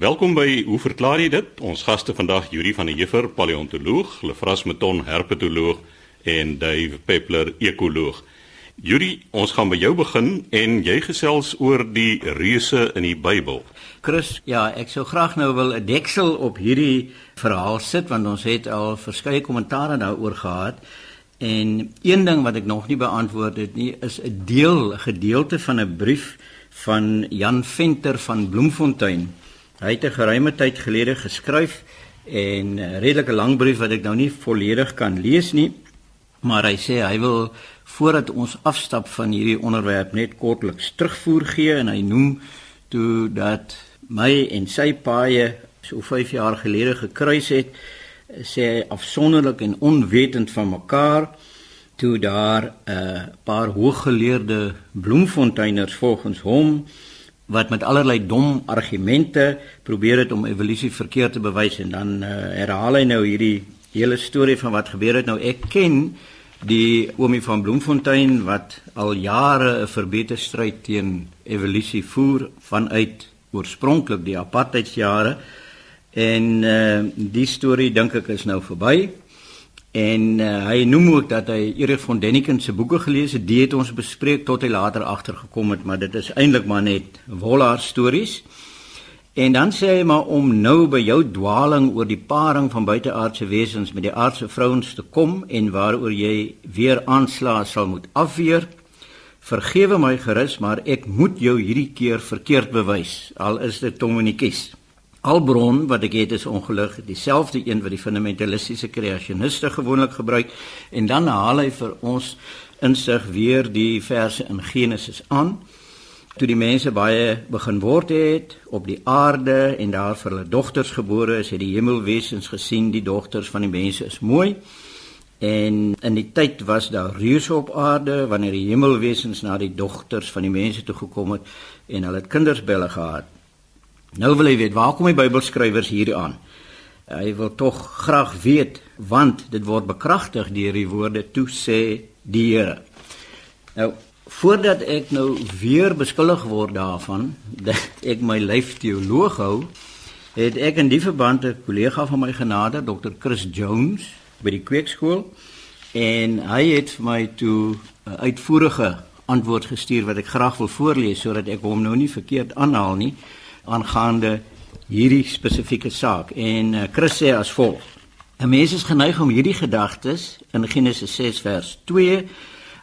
Welkom by Hoe verklaar jy dit? Ons gaste vandag Yuri van der Heever, paleontoloog, Lefras Meton, herpetoloog en Dave Peppler, ekoloog. Yuri, ons gaan by jou begin en jy gesels oor die reuse in die Bybel. Chris, ja, ek sou graag nou wil 'n deksel op hierdie verhaal sit want ons het al verskeie kommentare daaroor gehad. En een ding wat ek nog nie beantwoord het nie, is 'n deel, 'n gedeelte van 'n brief van Jan Venter van Bloemfontein Hy het 'n geruime tyd gelede geskryf en 'n redelike lang brief wat ek nou nie volledig kan lees nie, maar hy sê hy wil voordat ons afstap van hierdie onderwerp net kortliks terugvoer gee en hy noem toe dat my en sy paie so 5 jaar gelede gekruis het, sê hy afsonderlik en onwetend van mekaar toe daar 'n uh, paar hooggeleerde bloemfonteiners volgens hom wat met allerlei dom argumente probeer het om evolusie verkeerd te bewys. En dan uh, herhaal hy nou hierdie hele storie van wat gebeur het. Nou ek ken die oomie van Bloemfontein wat al jare 'n verbeter stryd teen evolusie voer vanuit oorspronklik die apartheidsjare. En uh, die storie dink ek is nou verby En uh, hy noem ook dat hy Erich von Däniken se boeke gelees het. Dit het ons bespreek tot hy later agtergekom het, maar dit is eintlik maar net Wollard stories. En dan sê hy maar om nou by jou dwaling oor die paring van buiteaardse wesens met die aardse vrouens te kom en waaroor jy weer aansla sal moet afweer. Vergewe my gerus, maar ek moet jou hierdie keer verkeerd bewys, al is dit Dominikus. Albron wat ek het is ongelig, dieselfde een wat die fundamentalistiese kreasioniste gewoonlik gebruik en dan haal hy vir ons insig weer die verse in Genesis aan. Toe die mense baie begin word het op die aarde en daar vir hulle dogters gebore is, het die hemelwesens gesien die dogters van die mense is mooi. En in die tyd was daar reuse op aarde wanneer die hemelwesens na die dogters van die mense toe gekom het en hulle het kinders belle gehad. Nou wil hy weet waar kom die Bybelskrywers hier aan? Hy wil tog graag weet want dit word bekragtig deur die woorde toe sê die Here. Nou voordat ek nou weer beskuldig word daarvan dat ek my lyf teoloog hou, het ek in die verband 'n kollega van my genade, Dr. Chris Jones by die Kweekskool en hy het vir my toe 'n uitvoerige antwoord gestuur wat ek graag wil voorlees sodat ek hom nou nie verkeerd aanhaal nie aangaande hierdie spesifieke saak en uh, Chris sê as volg: 'n Mens is geneig om hierdie gedagtes in Genesis 6 vers 2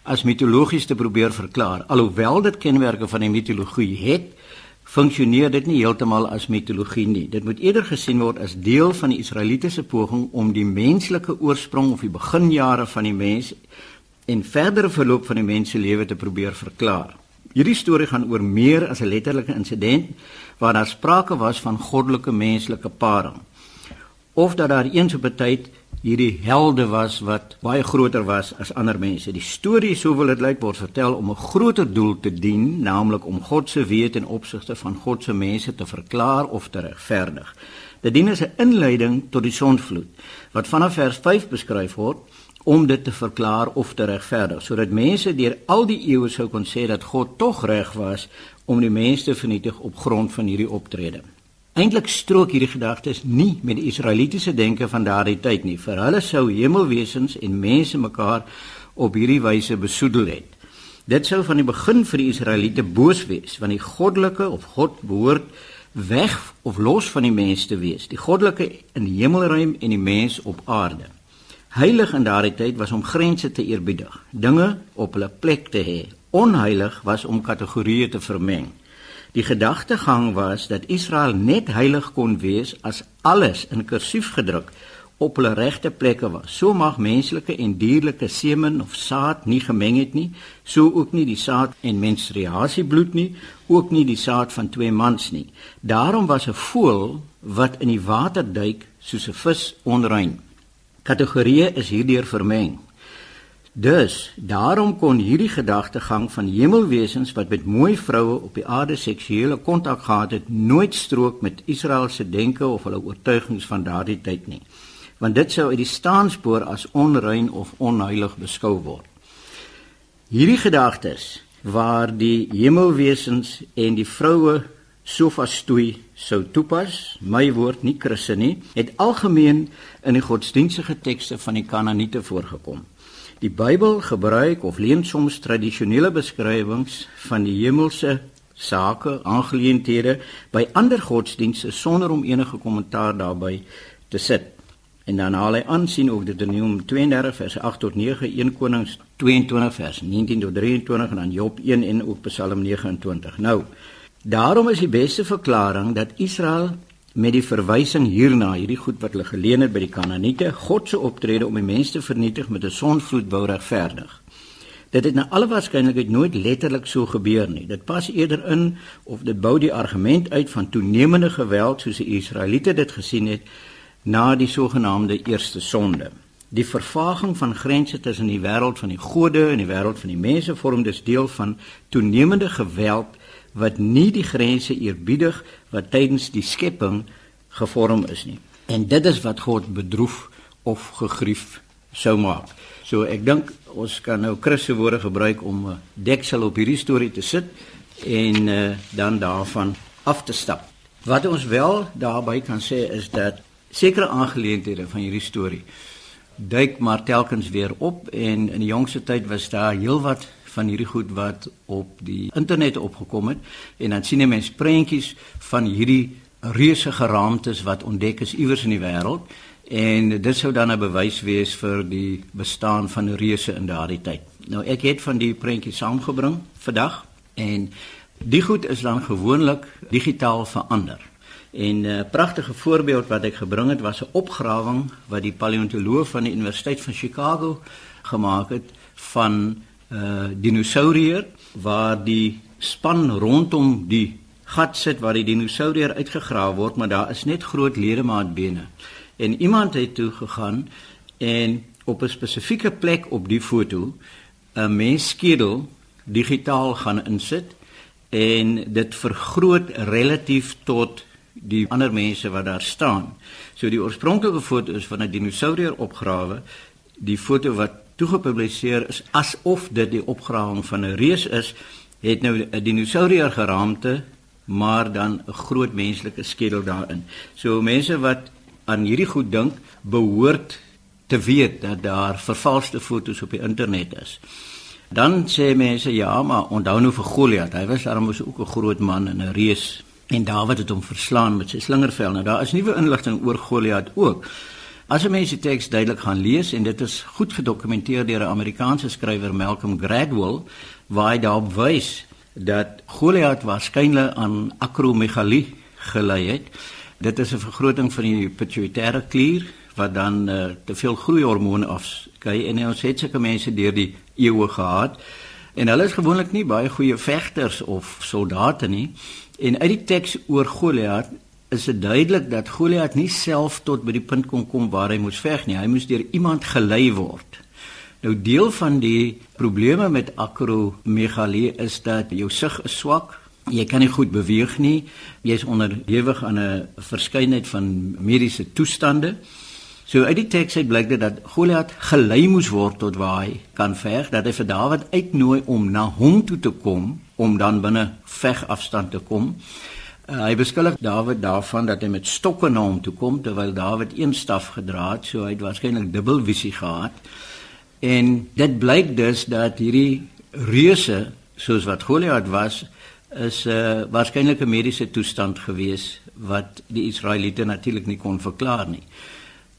as mitologies te probeer verklaar. Alhoewel dit kenmerke van die mitologie het, funksioneer dit nie heeltemal as mitologie nie. Dit moet eerder gesien word as deel van die Israelitiese poging om die menslike oorsprong of die beginjare van die mens en verdere verloop van die mens se lewe te probeer verklaar. Hierdie storie gaan oor meer as 'n letterlike insident waar daar sprake was van goddelike menslike paring. Of dat daar eens op 'n tyd hierdie helde was wat baie groter was as ander mense. Die storie, so wil dit lyk, word vertel om 'n groter doel te dien, naamlik om God se wete in opsigte van God se mense te verklaar of te regverdig. Dit dien as 'n inleiding tot die sonvloed wat vanaf vers 5 beskryf word om dit te verklaar of te regverdig sodat mense deur al die eeue sou kon sê dat God tog reg was om die mense te vernietig op grond van hierdie optrede. Eintlik strook hierdie gedagtes nie met die Israelitiese denke van daardie tyd nie. Vir hulle sou hemelwesens en mense mekaar op hierdie wyse besoedel het. Dit sou van die begin vir die Israeliete boos wees, want die goddelike of God behoort weg of los van die mens te wees. Die goddelike in die hemelruim en die mens op aarde. Heilig in daardie tyd was om grense te eerbiedig, dinge op hulle plek te hê, onheilig was om kategorieë te vermeng. Die gedagtegang was dat Israel net heilig kon wees as alles in kursief gedruk op hulle regte plekke was. So mag menslike en dierlike semen of saad nie gemeng het nie, so ook nie die saad en menstruasiebloed nie, ook nie die saad van twee mans nie. Daarom was 'n voël wat in die water duik soos 'n vis onrein. Kategorieë is hierdeur vermeng. Dus daarom kon hierdie gedagtegang van hemelwesens wat met mooi vroue op die aarde seksuele kontak gehad het, nooit strook met Israel se denke of hulle oortuigings van daardie tyd nie. Want dit sou uit die staanspoor as onrein of onheilig beskou word. Hierdie gedagtes waar die hemelwesens en die vroue sofastoei sou toepas, my woord nie Christe nie, het algemeen in die godsdienstige tekste van die Kanaaniete voorgekom. Die Bybel gebruik of leen soms tradisionele beskrywings van die hemelse sake, aangeleenthede by ander godsdienste sonder om enige kommentaar daarbey te sit. En dan haal hy aansien ook Deuteronomium 32 vers 8 tot 9, 1 Konings 22 vers 19 tot 23 en dan Job 1 en ook Psalm 29. Nou, daarom is die beste verklaring dat Israel met die verwysing hierna, hierdie goed wat hulle geleen het by die Kanaaniete, God se optrede om die mense te vernietig met 'n sonvloed wou regverdig. Dit het na alle waarskynlikheid nooit letterlik so gebeur nie. Dit pas eerder in of dit bou die argument uit van toenemende geweld soos die Israeliete dit gesien het na die sogenaamde eerste sonde. Die vervaging van grense tussen die wêreld van die gode en die wêreld van die mense vorm dus deel van toenemende geweld wat nie die grense eerbiedig wat tydens die skepping gevorm is nie. En dit is wat God bedroef of gegrief sou maak. So ek dink ons kan nou Chris se woorde gebruik om 'n deksel op hierdie storie te sit en uh, dan daarvan af te stap. Wat ons wel daarbey kan sê is dat sekere aangeleenthede van hierdie storie duik maar telkens weer op en in die jongste tyd was daar heelwat van hierdie goed wat op die internet opgekom het en dan sien jy mense prentjies van hierdie reuse geraamtes wat ontdek is iewers in die wêreld en dit sou dan 'n bewys wees vir die bestaan van reuse in daardie tyd. Nou ek het van die prentjies saamgebring vandag en die goed is dan gewoonlik digitaal verander. En 'n uh, pragtige voorbeeld wat ek gebring het was 'n opgrawing wat die paleontoloog van die Universiteit van Chicago gemaak het van uh, dinosourier waar die span rondom die gat sit waar die dinosourier uitgegrawe word, maar daar is net groot ledemaatbene. En iemand het toe gegaan en op 'n spesifieke plek op die foto 'n mens skedel digitaal gaan insit en dit vergroot relatief tot die ander mense wat daar staan. So die oorspronklike foto is van 'n dinosourier opgrawe. Die foto wat toegepubliseer is asof dit die opgrawing van 'n reus is, het nou 'n dinosourier geraamte, maar dan 'n groot menslike skedel daarin. So mense wat aan hierdie goed dink, behoort te weet dat daar vervalste foto's op die internet is. Dan sê mense ja, maar onthou nou vir Goliat, hy was darmos ook 'n groot man en 'n reus en Dawid het hom verslaan met sy slingervel. Nou daar is nuwe inligting oor Goliat ook. As jy mense teks duidelik gaan lees en dit is goed gedokumenteer deur 'n Amerikaanse skrywer Malcolm Gladwell waar hy daarop wys dat Goliat waarskynlik aan akromegalie gelei het. Dit is 'n vergroting van die pituitêre klier wat dan uh, te veel groeihormone afskei en ons het sulke mense deur die eeue gehad. En hulle is gewoonlik nie baie goeie vegters of soldate nie. En uit die teks oor Goliat is dit duidelik dat Goliat nie self tot by die punt kon kom waar hy moes veg nie. Hy moes deur iemand gelei word. Nou deel van die probleme met akromegalie is dat jou sig is swak, Jy kan nie goed beweeg nie. Jy's onderhewig aan 'n verskeidenheid van mediese toestande. So uit die teks uit blyk dit dat Goliat gelei moes word tot waar hy kan veg, dat hy vir Dawid uitnooi om na hom toe te kom om dan binne vegafstand te kom. Uh, hy beskuldig Dawid daarvan dat hy met stokke na hom toe kom terwyl Dawid een staf gedra het, so hy het waarskynlik dubbelvisie gehad. En dit blyk dus dat hierdie reuse soos wat Goliat was, is 'n uh, waarskynlike mediese toestand gewees wat die Israeliete natuurlik nie kon verklaar nie.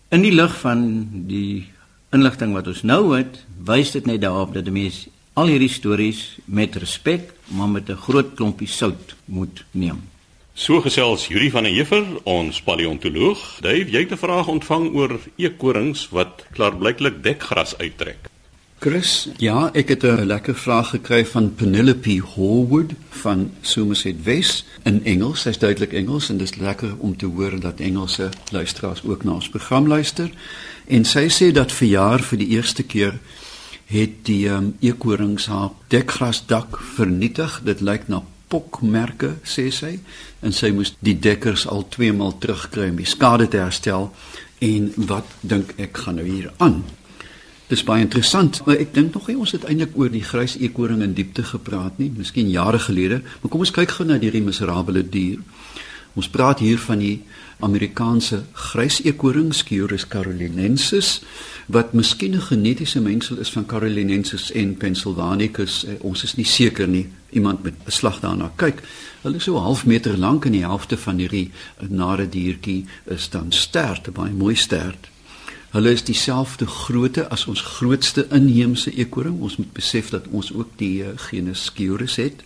In die lig van die inligting wat ons nou het, wys dit net daarop dat die mens al hierdie stories met respek, maar met 'n groot klompie sout moet neem. So gesels Yuri van der Heever, ons paleontoloog. Dave, jy het 'n vraag ontvang oor eekorings wat klaarblyklik dekgras uittrek. Chris, ja, ek het 'n lekker vraag gekry van Penelope Horwood van Somerset West in Engels. Sy's duidelik Engels en dit is lekker om te hoor dat Engelse luisteraars ook na ons program luister. En sy sê dat vir jaar vir die eerste keer het die um, eekorings haar dekgrasdak vernietig. Dit lyk na pokmerke, sê sy, en sy moes die dekkers al twee maal terugkry om die skade te herstel. En wat dink ek gaan nou hier aan? Dis baie interessant, maar ek dink nog nie ons het eintlik oor die grys eekoring in diepte gepraat nie, miskien jare gelede, maar kom ons kyk gou na hierdie miserabele dier. Ons praat hier van die Amerikaanse grys eekoring Sciurus carolinensis wat miskien 'n genetiese mengsel is van carolinensis en pennsylvanicus. Eh, ons is nie seker nie. Iemand met beslag daarna kyk. Hulle is so 'n half meter lank en die helfte van hierdie nare diertjie is dan stert, baie mooi stert. Hulle is dieselfde grootte as ons grootste inheemse eekoring. Ons moet besef dat ons ook die eh, genus Sciurus het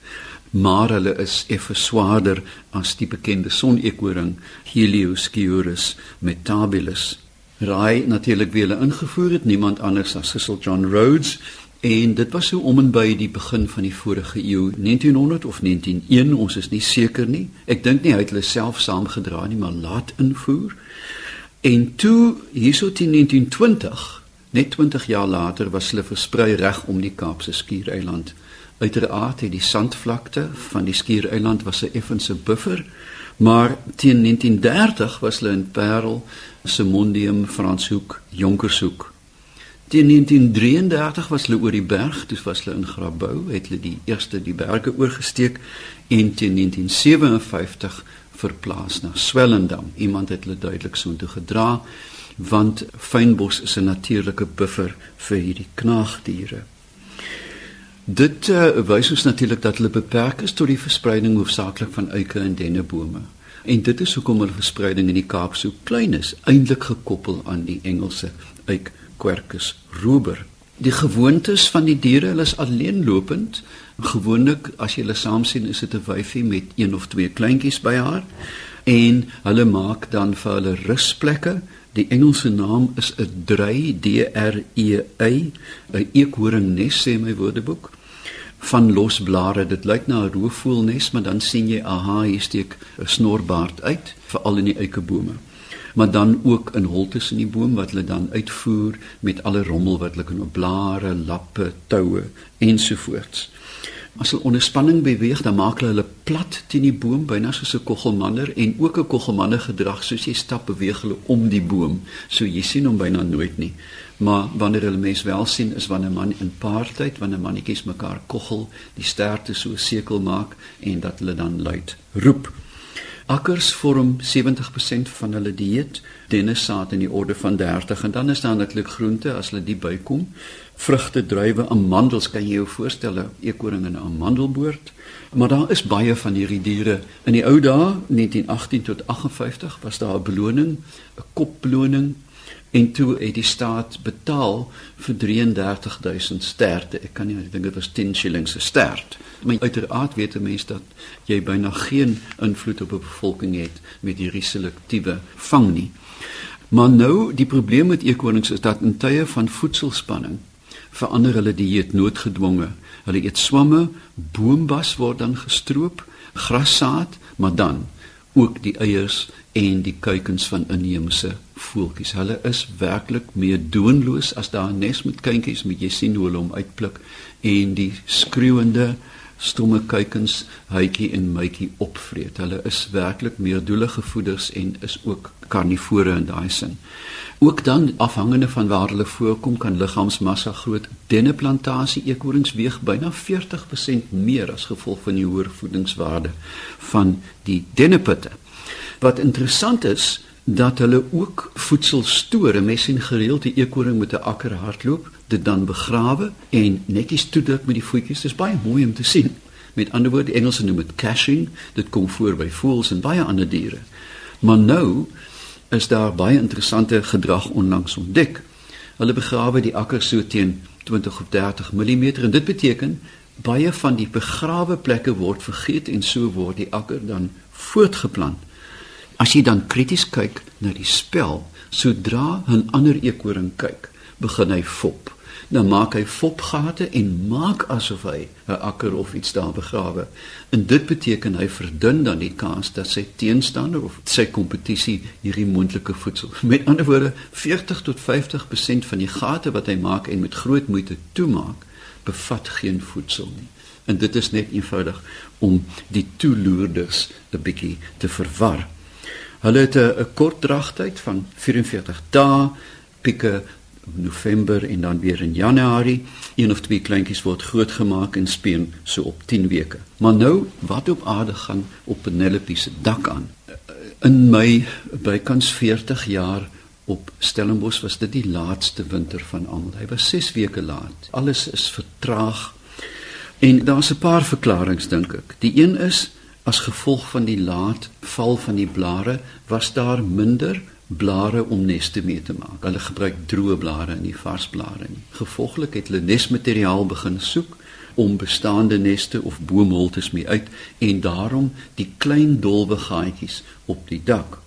maar hulle is effe swaarder as die bekende sonekoring Heliosciurus metabilis. Raai natuurlik wie hulle ingevoer het, niemand anders as Cecil John Rhodes en dit was so om en by die begin van die vorige eeu, 1900 of 1901, ons is nie seker nie. Ek dink nie hy het hulle self saamgedra nie, maar laat invoer. En toe hierso teen 1920, net 20 jaar later was hulle versprei reg om die Kaapse skiereiland Uiteraard het die sandvlakte van die skiereiland was 'n effense buffer, maar teen 1930 was hulle in Parel, Simondium, Franshoek, Jonkershoek. Teen 1933 was hulle oor die berg, dis was hulle in Grabouw, het hulle die eerste die berge oorgesteek en teen 1957 verplaas na Swellendam. Iemand het hulle duidelik so toe gedra want fynbos is 'n natuurlike buffer vir hierdie knaagdiere. Dit uh, wys ons natuurlik dat hulle beperk is tot die verspreiding hoofsaaklik van eike en dennebome. En dit is hoekom hulle verspreiding in die Kaap so klein is, eintlik gekoppel aan die Engelse eik Quercus ruber. Die gewoontes van die diere, hulle is alleenlopend. Gewoonlik as jy hulle saam sien, is dit 'n wyfie met een of twee kleintjies by haar en hulle maak dan vir hulle rusplekke Die Engelse naam is 'n drey D R E Y, 'n eekhoringnes sê my woordeboek van losblare. Dit lyk na 'n roofvoëlnes, maar dan sien jy aha, hier steek 'n snorbaard uit, veral in die eikebome. Maar dan ook in holtes in die boom wat hulle dan uitvoer met alle rommel wat hulle kan op blare, lappe, toue ensovoorts. As hulle onder spanning beweeg, dan maak hulle hulle plat teen die boom byna soos 'n koggelmanner en ook 'n koggelmanner gedrag soos jy stap beweeg hulle om die boom. So jy sien hom byna nooit nie. Maar wanneer hulle mens wel sien is wanneer 'n man in paartyd, wanneer mannetjies mekaar koggel, die sterte so 'n sekel maak en dat hulle dan luid roep. Akkers vorm 70% van hulle dieet, dennesaad in die orde van 30 en dan is daar natuurlik groente as hulle die bykom. Vrugte, druiwe, amandels kan jy jou voorstel, eekoring en 'n amandelboord. Maar daar is baie van hierdie diere. In die ou dae, 1918 tot 58, was daar 'n beloning, 'n kopbeloning en toe het die staat betaal vir 33000 sterte. Ek kan nie ek dink dit was 10 shillings 'n stert. Maar uiteraard weet 'n mens dat jy byna geen invloed op 'n bevolking het met hierdie selektiewe vang nie. Maar nou die probleem met eekonings is dat in tye van voedselspanning verander hulle dieet noodgedwonge. Hulle eet swamme, boombas word dan gestroop, grassaad, maar dan ook die eiers en die kuikens van inheemse voeltjies. Hulle is werklik meer doenloos as daar 'n nes met kindjies, moet jy sien hoe hulle hom uitpluk en die skreeuende stomme kuikens hytjie en mytjie opvreet. Hulle is werklik meer doelige voeders en is ook karnivore in daai sin. Ook dan afhangende van waar hulle voorkom kan liggaamsmassa groot. Denneplantasie eekorings weeg byna 40% meer as gevolg van die hoër voedingswaarde van die dennepitte. Wat interessant is dat hulle ook voedsel stoor. Mense sien gereeld die eekoring met 'n akker hardloop, dit dan begrawe en netjies toedruk met die voetjies. Dit is baie mooi om te sien. Met ander woorde, die Engelse noem dit caching. Dit kom voor by voëls en baie ander diere. Maar nou is daar baie interessante gedrag onlangs ontdek. Hulle begrawe die akker so teen 20 of 30 mm en dit beteken baie van die begrawe plekke word vergeet en so word die akker dan voortgeplant. As jy dan krities kyk na die spel, sodra 'n ander eekoring kyk, begin hy fop. Dan maak hy fopgate en maak asof hy 'n akker of iets daar begrawe. En dit beteken hy verdun dan die kans dat sy teenstander of sy kompetisie hierdie moontlike voedsel. Met ander woorde, 40 tot 50% van die gate wat hy maak en met groot moeite toemaak, bevat geen voedsel nie. En dit is net eenvoudig om die toeloerders 'n bietjie te verwar. Hulle het 'n kort dragtyd van 44 dae, pieke November en dan weer in Januarie. Een of twee kleintjies word grootgemaak en speen so op 10 weke. Maar nou, wat op aarde gaan op Penelope se dak aan? In my bykans 40 jaar op Stellenbosch was dit die laaste winter van almal. Hy was 6 weke laat. Alles is vertraag. En daar's 'n paar verklaringe dink ek. Die een is as gevolg van die laat val van die blare was daar minder blare om neste mee te maak. Hulle gebruik droë blare en nie vars blare. Gevolglik het hulle nesmateriaal begin soek om bestaande neste of boomholtes mee uit en daarom die klein dolwe gaatjies op die dak.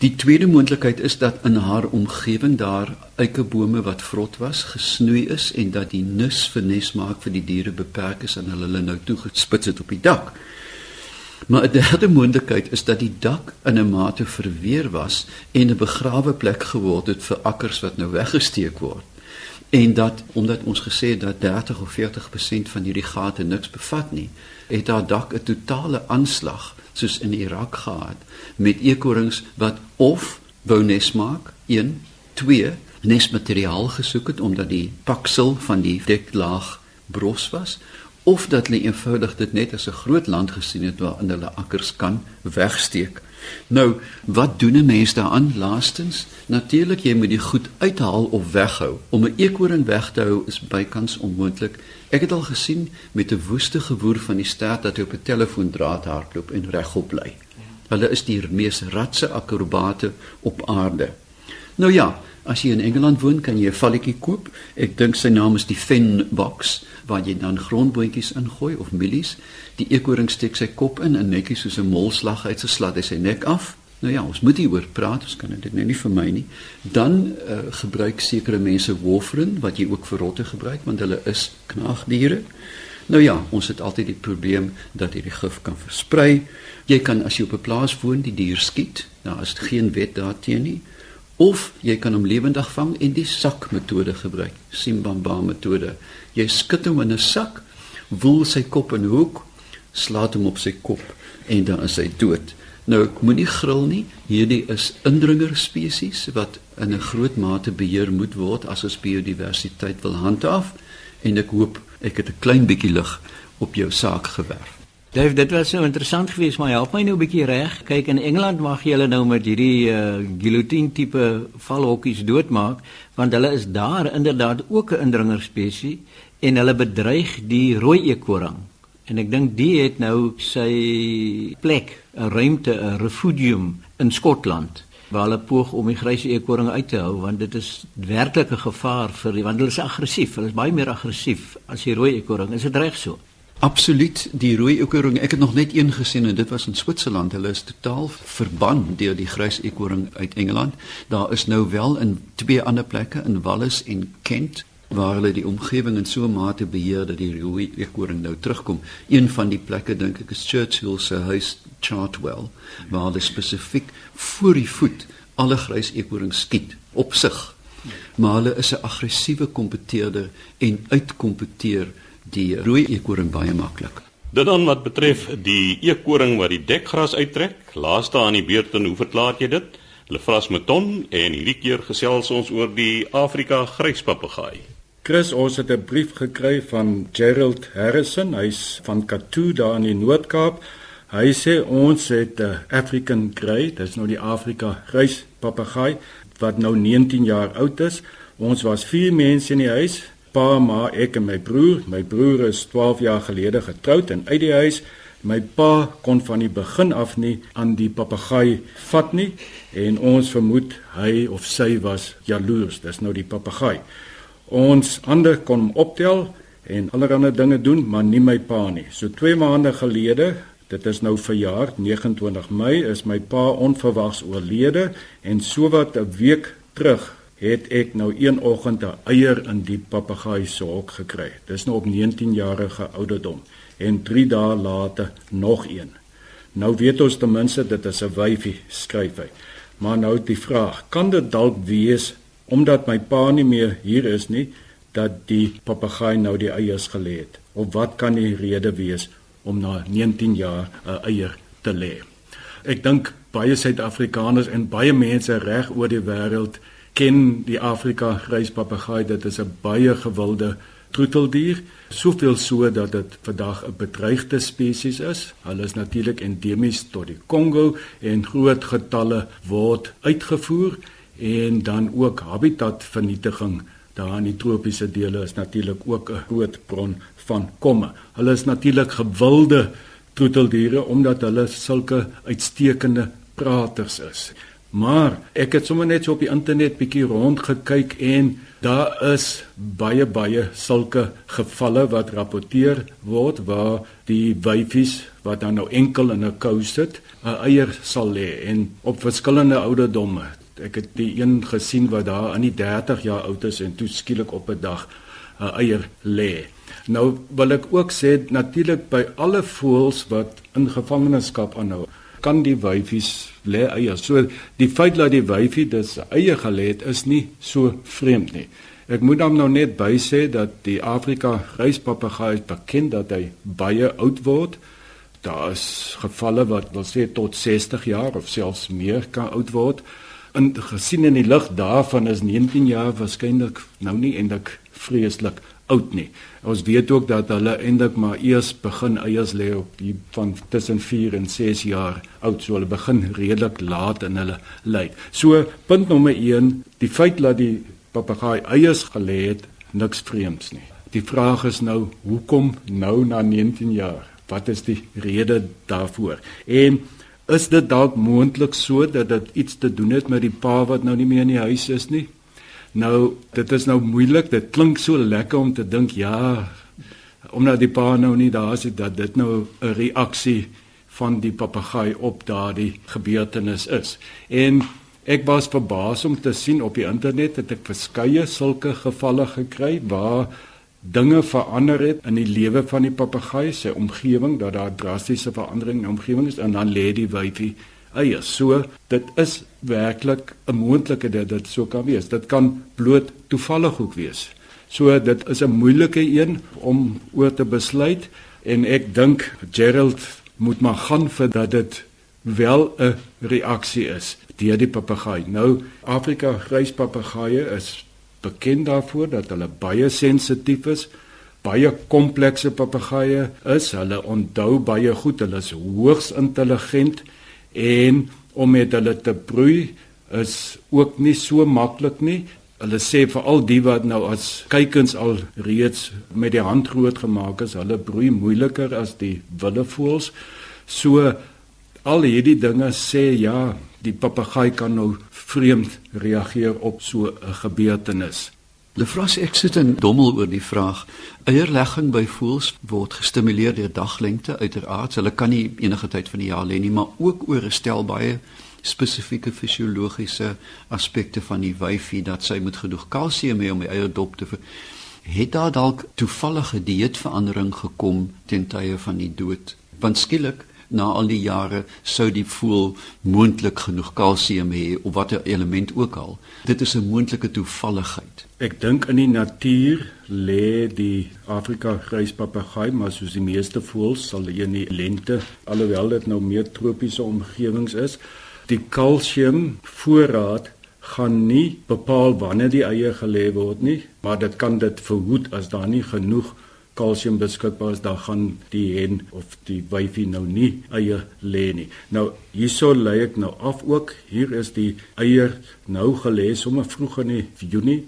Die tweede moontlikheid is dat in haar omgewing daar eikebome wat vrot was, gesnoei is en dat die nis vir nes maak vir die diere beperk is en hulle hulle nou toegespits het op die dak. Maar 'n derde moontlikheid is dat die dak in 'n mate verweer was en 'n begrawe plek geword het vir akkers wat nou weggesteek word. En dat omdat ons gesê het dat 30 of 40% van hierdie gate niks bevat nie, het daar dak 'n totale aanslag soos in Irak gehad met eekorings wat of wou nes maak, 1, 2 nesmateriaal gesoek het omdat die paksel van die deklaag bros was of dat hulle eenvoudig dit net as 'n groot land gesien het waarin hulle akkers kan wegsteek. Nou, wat doen 'n mens daaraan laastens? Natuurlik jy moet die goed uithaal of weghou. Om 'n eekoring weg te hou is bykans onmoontlik. Ek het al gesien met 'n woeste gewoer van die stert dat hy op 'n telefoondraad hardloop en regop bly. Hulle is die mees ratse akrobate op aarde. Nou ja, As jy in Engeland woon, kan jy 'n valletjie koop. Ek dink sy naam is die Fen Box waar jy dan grondboontjies ingooi of mielies. Die eekoring steek sy kop in en netjies soos 'n molslag uit sy slat hy sy nek af. Nou ja, ons moet hieroor praat, ons kan dit nou nie vir my nie. Dan uh, gebruik sekere mense warfarin wat jy ook vir rotte gebruik want hulle is knaagdiere. Nou ja, ons het altyd die probleem dat hierdie gif kan versprei. Jy kan as jy op 'n plaas woon, die dier skiet. Daar is geen wet daarteen nie of jy kan hom lewendig vang en die sak metode gebruik. Simbamba metode jy skud hom in 'n sak woel sy kop in 'n hoek slaat hom op sy kop en dan is hy dood. Nou ek moenie gril nie. Hierdie is indringer spesies wat in 'n groot mate beheer moet word as ons biodiversiteit wil handhaaf en ek hoop ek het 'n klein bietjie lig op jou saak gewerf Dave, dit was so interessant geweest, maar help my nou 'n bietjie reg. Kyk, in Engeland mag jy hulle nou met hierdie uh, guillotine tipe valhokkies doodmaak, want hulle is daar inderdaad ook 'n indringer spesies en hulle bedreig die rooi eekoring. En ek dink die het nou sy plek, 'n ruimte, 'n refugium in Skotland waar hulle poog om die grys eekoring uit te hou want dit is werklik 'n gevaar vir die want hulle is aggressief, hulle is baie meer aggressief as die rooi eekoring. Is dit reg so? Absoluut, die rooi eekoring, ek het nog net een gesien en dit was in Switserland. Hulle is totaal verban deur die grys eekoring uit Engeland. Daar is nou wel in twee ander plekke in Wallis en Kent waar hulle die omgewing in so 'n mate beheer dat die rooi eekoring nou terugkom. Een van die plekke dink ek is Churchill se huis Chartwell waar hulle spesifiek voor die voet alle grys eekorings skiet op sig. Maar hulle is 'n aggressiewe kompeteerder en uitkompeteer die rooi eekoring baie maklik. Dit dan wat betref die eekoring wat die dekgras uittrek, laaste aan die beurt en hoe verklaar jy dit? Lefras Meton en hierdie keer gesels ons oor die Afrika gryspapegaai. Chris, ons het 'n brief gekry van Gerald Harrison, hy's van Katoo daar in die Noord-Kaap. Hy sê ons het 'n African Grey, dis nou die Afrika gryspapegaai wat nou 19 jaar oud is. Ons was vier mense in die huis, pa, ma, ek en my broer. My broer is 12 jaar gelede getroud en uit die huis. My pa kon van die begin af nie aan die papegaai vat nie en ons vermoed hy of sy was jaloers. Dis nou die papegaai. Ons ander kon hom optel en allerlei dinge doen, maar nie my pa nie. So 2 maande gelede, dit is nou verjaar, 29 Mei, is my pa onverwags oorlede en sowat 'n week terug het ek nou een oggend 'n eier in die papegaai se hok gekry. Dis nou op 19 jarige ouderdom en 3 dae later nog een. Nou weet ons ten minste dit is 'n wyfie, skryf hy. Maar nou die vraag, kan dit dalk wees omdat my pa nie meer hier is nie dat die papegaai nou die eiers gelê het? Of wat kan die rede wees om na 19 jaar 'n eier te lê? Ek dink baie Suid-Afrikaners en baie mense reg oor die wêreld ken die Afrika gryspapegaai, dit is 'n baie gewilde troeteldier, soveel so dat dit vandag 'n bedreigde spesies is. Hulle is natuurlik endemies tot die Kongo en groot getalle word uitgevoer en dan ook habitatvernietiging daar in die tropiese dele is natuurlik ook 'n groot bron van komme. Hulle is natuurlik gewilde troeteldiere omdat hulle sulke uitstekende praters is. Maar ek het sommer net so op die internet bietjie rond gekyk en daar is baie baie sulke gevalle wat rapporteer word waar die wyfies wat dan nou enkel in 'n kou sit, 'n eier sal lê en op verskillende ouderdomme. Ek het die een gesien wat daar aan die 30 jaar oud is en toe skielik op 'n dag 'n eier lê. Nou wil ek ook sê natuurlik by alle voëls wat in gevangenskap aanhou kan die wyfies lê eiers. So die feit dat die wyfie dis eie gelê het is nie so vreemd nie. Ek moet dan nou net by sê dat die Afrika reispapegaai bekend dat hy baie oud word. Daar is gevalle wat wil sê tot 60 jaar of selfs meer kan oud word. En gesien in die lig daarvan is 19 jaar waarskynlik nou nie eintlik vreeslik oud nie. Ons weet ook dat hulle eintlik maar eers begin eiers lê op die van tussen 4 en 6 jaar oud, so hulle begin redelik laat in hulle lewe. So punt nommer 1, die feit dat die papegaai eiers gelê het, niks vreemds nie. Die vraag is nou, hoekom nou na 19 jaar? Wat is die rede daarvoor? En is dit dalk moontlik so dat dit iets te doen het met die pa wat nou nie meer in die huis is nie? Nou, dit is nou moeilik. Dit klink so lekker om te dink ja, omdat die pa nou nie daar is dat dit nou 'n reaksie van die papegaai op daardie gebeurtenis is. En ek was verbaas om te sien op die internet het ek verskeie sulke gevalle gekry waar dinge verander het in die lewe van die papegaai se omgewing dat daar drastiese verandering in die omgewing is en dan lê die wyfie eiers. So dit is werklik 'n moontlikheid dat dit so kan wees. Dit kan bloot toevallig ook wees. So dit is 'n moeilike een om oor te besluit en ek dink Gerald moet maar gaan vir dat dit wel 'n reaksie is deur die papegaai. Nou Afrika gryspapegaaie is bekend daarvoor dat hulle baie sensitief is baie komplekse papegaaie is. Hulle onthou baie goed. Hulle is hoogs intelligent en om met hulle te broei is ook nie so maklik nie. Hulle sê vir al die wat nou as kykens al reeds met die hand groot gemaak is, hulle broei moeiliker as die wilde voëls. So al hierdie dinge sê ja, die papegaai kan nou vreemd reageer op so 'n gebeurtenis. Lefras ek sit in dommel oor die vraag. Eierlegging by voëls word gestimuleer deur daglengte uiteraard. Hulle kan nie enige tyd van die jaar lê nie, maar ook oor 'n stel baie spesifieke fisiologiese aspekte van die wyfie dat sy moet genoeg kalsium hê om die eierdop te het daar dalk toevallige dieetverandering gekom ten tye van die dood want skielik na al die jare sou die voel moontlik genoeg kalsium hê of watter element ook al. Dit is 'n moontlike toevalligheid. Ek dink in die natuur lê die Afrika gryspapegaai, maar soos die meeste voëls sal hy in die lente, alhoewel dit nou meer tropiese omgewings is, die kalsium voorraad gaan nie bepaal wanneer die eie gelê word nie, maar dit kan dit verhoed as daar nie genoeg kalsium beskikbaar is, dan gaan die hen of die wyfie nou nie eie lê nie. Nou hierso lê ek nou af ook. Hier is die eier nou gelê sommer vroeg in die Junie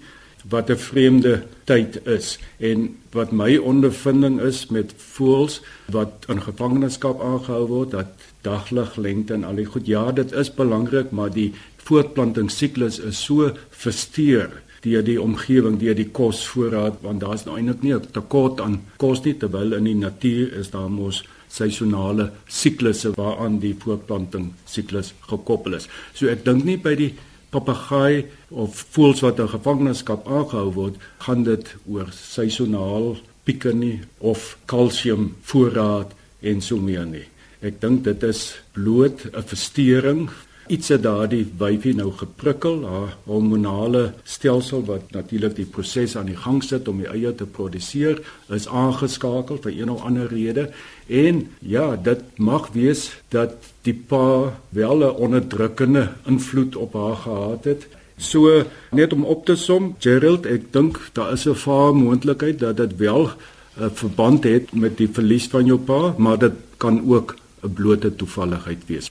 wat 'n vreemde tyd is en wat my ondervinding is met voëls wat in gevangenskap aangehou word dat dagliglengte en al die goed ja dit is belangrik maar die voortplantingssiklus is so versteur deur die omgewing, deur die kosvoorraad want daar's nou eintlik nie 'n tekort aan kos nie terwyl in die natuur is daar mos seisonale siklusse waaraan die voortplanting siklus gekoppel is. So ek dink nie by die papegaai of voëls wat in gevangenskap aangehou word, gaan dit oor seisonaal pieke nie of kalsium voorraad en so meer nie. Ek dink dit is bloot 'n verstoring iets het daardie wyfie nou geprikkel haar hormonale stelsel wat natuurlik die proses aan die gang sit om die eie te produseer is aangeskakel vir een of ander rede en ja dit mag wees dat die pa wel 'n onderdrukkende invloed op haar gehad het So net om op te som, Gerald, ek dink daar is 'n vaar moontlikheid dat dit wel 'n verband het met die verlies van jou pa, maar dit kan ook 'n blote toevalligheid wees.